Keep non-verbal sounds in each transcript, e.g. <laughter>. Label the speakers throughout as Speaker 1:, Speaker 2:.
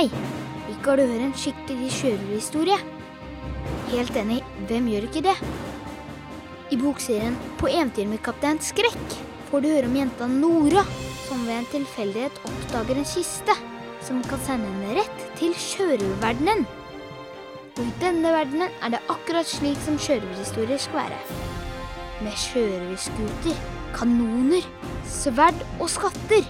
Speaker 1: Hei! Liker du å høre en skikkelig sjørøverhistorie? Helt enig, hvem gjør ikke det? I bokserien På eventyr med kaptein Skrekk får du høre om jenta Nora, som ved en tilfeldighet oppdager en kiste som kan sende henne rett til sjørøververdenen. Og i denne verdenen er det akkurat slik som sjørøverhistorier skal være. Med sjørøverskuter, kanoner, sverd og skatter.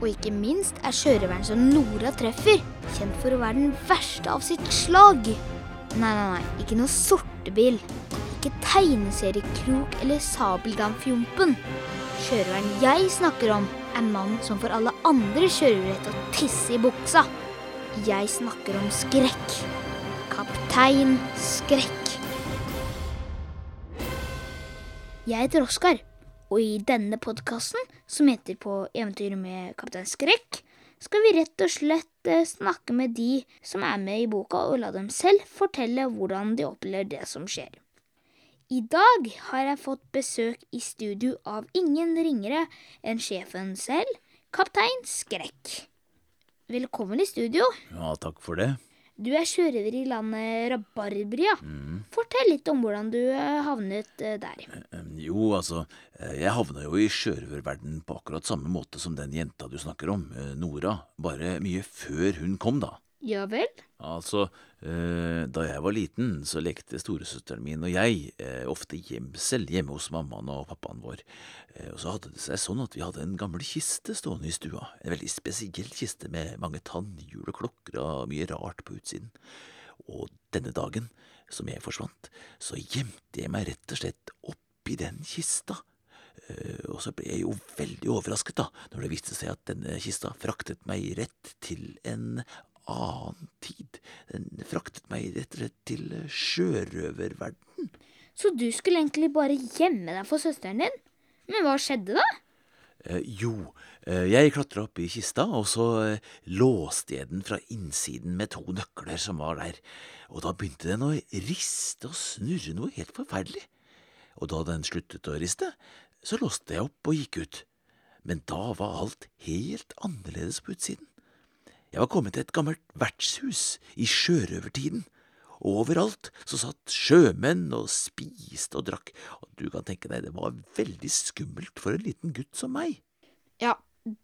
Speaker 1: Og ikke minst er sjørøveren som Nora treffer, kjent for å være den verste av sitt slag. Nei, nei, nei, ikke noe sortebil. Ikke tegneseriekrok eller sabeldamfjompen. Sjørøveren jeg snakker om, er mannen som får alle andre sjørøvere til å tisse i buksa. Jeg snakker om skrekk. Kaptein Skrekk. Jeg heter Oskar, og i denne podkasten, som heter På eventyr med kaptein Skrekk, skal vi rett og slett eh, snakke med de som er med i boka, og la dem selv fortelle hvordan de opplever det som skjer. I dag har jeg fått besøk i studio av ingen ringere enn sjefen selv, kaptein Skrekk. Velkommen i studio.
Speaker 2: Ja, takk for det.
Speaker 1: Du er sjørøver i landet Rabarbria. Fortell litt om hvordan du eh, havnet eh, der.
Speaker 2: Jo, altså, eh, jeg havna jo i sjørøververden på akkurat samme måte som den jenta du snakker om, eh, Nora, bare mye før hun kom, da.
Speaker 1: Ja vel?
Speaker 2: Altså, eh, da jeg var liten, så lekte storesøsteren min og jeg eh, ofte gjemsel hjemme hos mammaen og pappaen vår. Eh, og så hadde det seg sånn at vi hadde en gammel kiste stående i stua. En veldig spesiell kiste med mange tannhjul og klokker og mye rart på utsiden. Og denne dagen, som jeg forsvant, så gjemte jeg meg rett og slett oppi den kista. Eh, Og så ble jeg jo veldig overrasket da, når det viste seg at denne kista fraktet meg rett til en annen tid. Den fraktet meg rett og slett til sjørøververden.
Speaker 1: Så du skulle egentlig bare gjemme deg for søsteren din? Men hva skjedde da?
Speaker 2: Eh, jo, eh, jeg klatra opp i kista, og så eh, låste jeg den fra innsiden med to nøkler som var der. Og da begynte den å riste og snurre noe helt forferdelig. Og da den sluttet å riste, så låste jeg opp og gikk ut. Men da var alt helt annerledes på utsiden. Jeg var kommet til et gammelt vertshus i sjørøvertiden. Og overalt så satt sjømenn og spiste og drakk, og du kan tenke deg, det var veldig skummelt for en liten gutt som meg.
Speaker 1: Ja,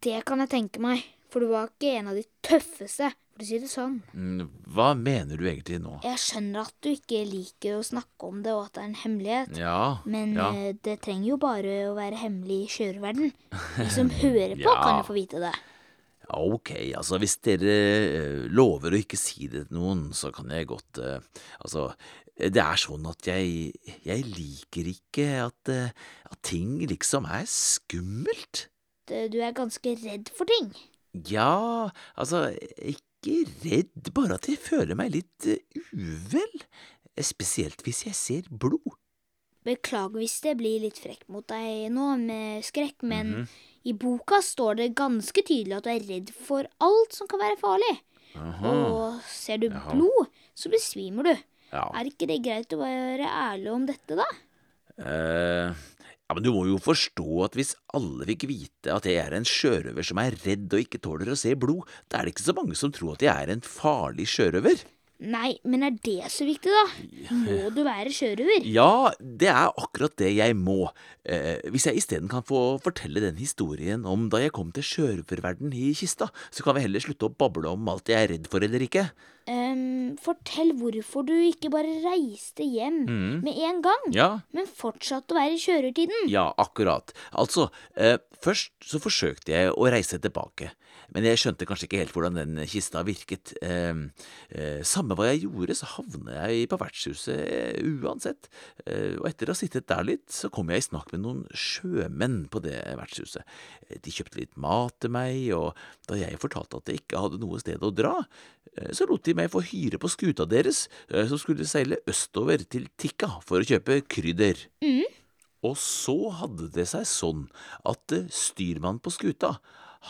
Speaker 1: det kan jeg tenke meg. For du var ikke en av de tøffeste, for å si det sånn.
Speaker 2: Mm, Hva mener du egentlig nå?
Speaker 1: Jeg skjønner at du ikke liker å snakke om det, og at det er en hemmelighet.
Speaker 2: Ja,
Speaker 1: Men
Speaker 2: ja.
Speaker 1: eh, det trenger jo bare å være hemmelig i sjørøververdenen. De <laughs> som hører på,
Speaker 2: Ja.
Speaker 1: kan jo få vite det.
Speaker 2: Ok, altså hvis dere eh, lover å ikke si det til noen, så kan jeg godt eh, Altså, det er sånn at jeg, jeg liker ikke at, eh, at ting liksom er skummelt.
Speaker 1: Du er ganske redd for ting.
Speaker 2: Ja, altså, ikke redd, bare at jeg føler meg litt uvel. Spesielt hvis jeg ser blod.
Speaker 1: Beklager hvis det blir litt frekk mot deg nå med skrekk, men
Speaker 2: Mhm.
Speaker 1: i boka står det ganske tydelig at du er redd for alt som kan være farlig.
Speaker 2: Aha.
Speaker 1: Og ser du
Speaker 2: Jaha.
Speaker 1: blod, så besvimer du.
Speaker 2: Ja.
Speaker 1: Er ikke det greit å være ærlig om dette, da?
Speaker 2: Uh, ja, men du må jo forstå at hvis alle fikk vite at jeg er en sjørøver som er redd og ikke tåler å se blod, da er det ikke så mange som tror at jeg er en farlig sjørøver.
Speaker 1: Nei, men er det så viktig, da? Må du være sjørøver?
Speaker 2: Ja, det er akkurat det jeg må. Eh, hvis jeg isteden kan få fortelle den historien om da jeg kom til sjørøververden i kista, så kan vi heller slutte å bable om alt jeg er redd for eller ikke.
Speaker 1: Ehm, fortell hvorfor du ikke bare reiste hjem
Speaker 2: mm.
Speaker 1: med en gang,
Speaker 2: Ja,
Speaker 1: men fortsatte å være i kjøretiden.
Speaker 2: Ja, akkurat. Altså, eh, først så forsøkte jeg å reise tilbake, men jeg skjønte kanskje ikke helt hvordan den kista virket. Eh, eh, samme hva jeg gjorde, så havna jeg på vertshuset eh, uansett, eh, og etter å ha sittet der litt, så kom jeg i snakk med noen sjømenn på det vertshuset. Eh, De kjøpte litt mat til meg, og da jeg fortalte at jeg ikke hadde noe sted å dra, så lot de meg få hyre på skuta deres, eh, som skulle seile østover til Tikka for å kjøpe krydder. Og så hadde det seg sånn at eh, styrmannen på skuta,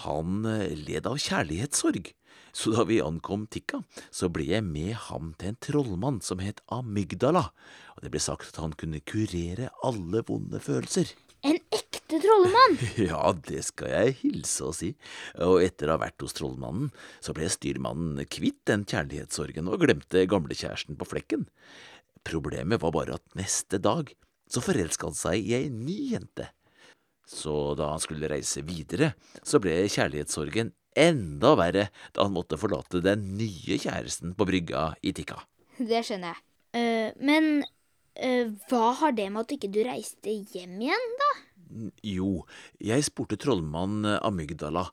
Speaker 2: han eh, led av kjærlighetssorg. Så da vi ankom Tikka, så ble jeg med ham til en trollmann som het Amygdala, og det ble sagt at han kunne kurere alle vonde følelser.
Speaker 1: En ekte ekte trollmann. <laughs>
Speaker 2: Ja, det skal jeg hilse og si, og etter å ha vært hos trollmannen, så ble styrmannen kvitt den kjærlighetssorgen og glemte gamlekjæresten på flekken. Problemet var bare at neste dag så forelska han seg i ei ny jente. Så da han skulle reise videre, så ble kjærlighetssorgen enda verre da han måtte forlate den nye kjæresten på brygga i Tikka.
Speaker 1: Det skjønner jeg. Uh, men uh, hva har det med at ikke du reiste hjem igjen, da?
Speaker 2: Jo, jeg spurte trollmann Amygdala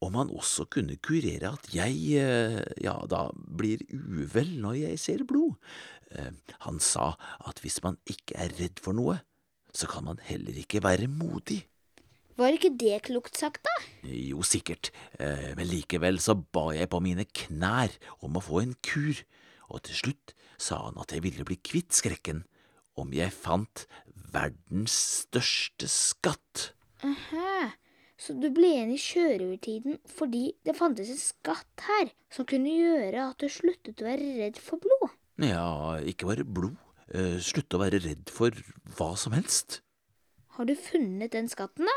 Speaker 2: om han også kunne kurere at jeg, eh, ja, da blir uvel når jeg ser blod. Eh, Han sa at hvis man ikke er redd for noe, så kan man heller ikke være modig.
Speaker 1: Var ikke det klokt sagt, da?
Speaker 2: Jo, sikkert, eh, men likevel så ba jeg på mine knær om å få en kur, og til slutt sa han at jeg ville bli kvitt skrekken om jeg fant verdens største skatt.
Speaker 1: Aha. Så du ble igjen i sjørøvertiden fordi det fantes en skatt her som kunne gjøre at du sluttet å være redd for blod?
Speaker 2: Ja, ikke bare blod, eh, slutte å være redd for hva som helst.
Speaker 1: Har du funnet den skatten, da?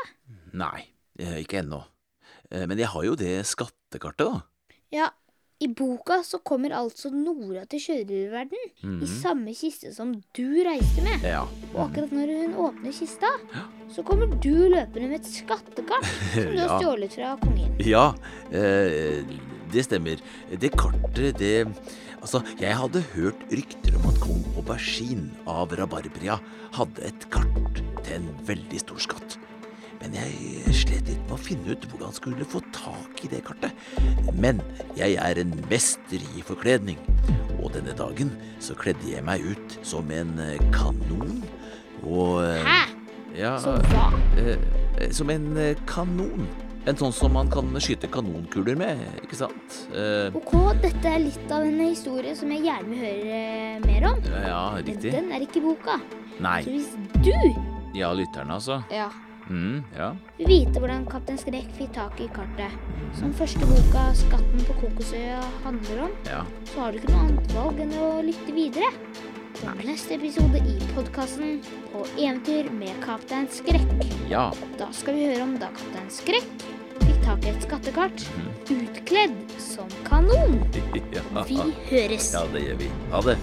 Speaker 2: Nei, eh, ikke ennå. Eh, Men jeg har jo det skattekartet, da.
Speaker 1: Ja, i boka så kommer altså Nora til sjørøververden i samme kiste som du reiste med.
Speaker 2: Ja.
Speaker 1: Og akkurat når hun åpner kista, så kommer du løpende med et skattekart som du har <laughs>
Speaker 2: Ja.
Speaker 1: stjålet fra kongen.
Speaker 2: Ja, eh, det stemmer. Det kartet, det Altså, jeg hadde hørt rykter om at kong Aubergine av Rabarbria hadde et kart til en veldig stor skatt. Men jeg slet litt med å finne ut hvordan jeg skulle få tak i det kartet. Men jeg er en mester i forkledning, og denne dagen så kledde jeg meg ut som en eh, kanon. Og eh,
Speaker 1: Hæ?
Speaker 2: Ja,
Speaker 1: som hva?
Speaker 2: eh, som en eh, kanon. En sånn som man kan skyte kanonkuler med, ikke sant? Eh,
Speaker 1: Ok, dette er litt av en historie som jeg gjerne vil høre eh, mer om.
Speaker 2: ja,
Speaker 1: Men
Speaker 2: riktig.
Speaker 1: den er ikke i boka.
Speaker 2: Nei.
Speaker 1: Så hvis du
Speaker 2: Ja, lytterne, altså.
Speaker 1: ja,
Speaker 2: Mm, ja.
Speaker 1: Vi vite hvordan Kaptein Skrekk fikk tak i kartet, som første boka 'Skatten på Kokosøya' handler om,
Speaker 2: ja.
Speaker 1: så har du ikke noe annet valg enn å lytte videre. På neste episode i podkasten På eventyr med Kaptein Skrekk.
Speaker 2: Ja.
Speaker 1: Da skal vi høre om da Kaptein Skrekk fikk tak i et skattekart
Speaker 2: mm.
Speaker 1: utkledd som kanon. <laughs> Vi høres.
Speaker 2: Ja, det gjør vi. Ha det.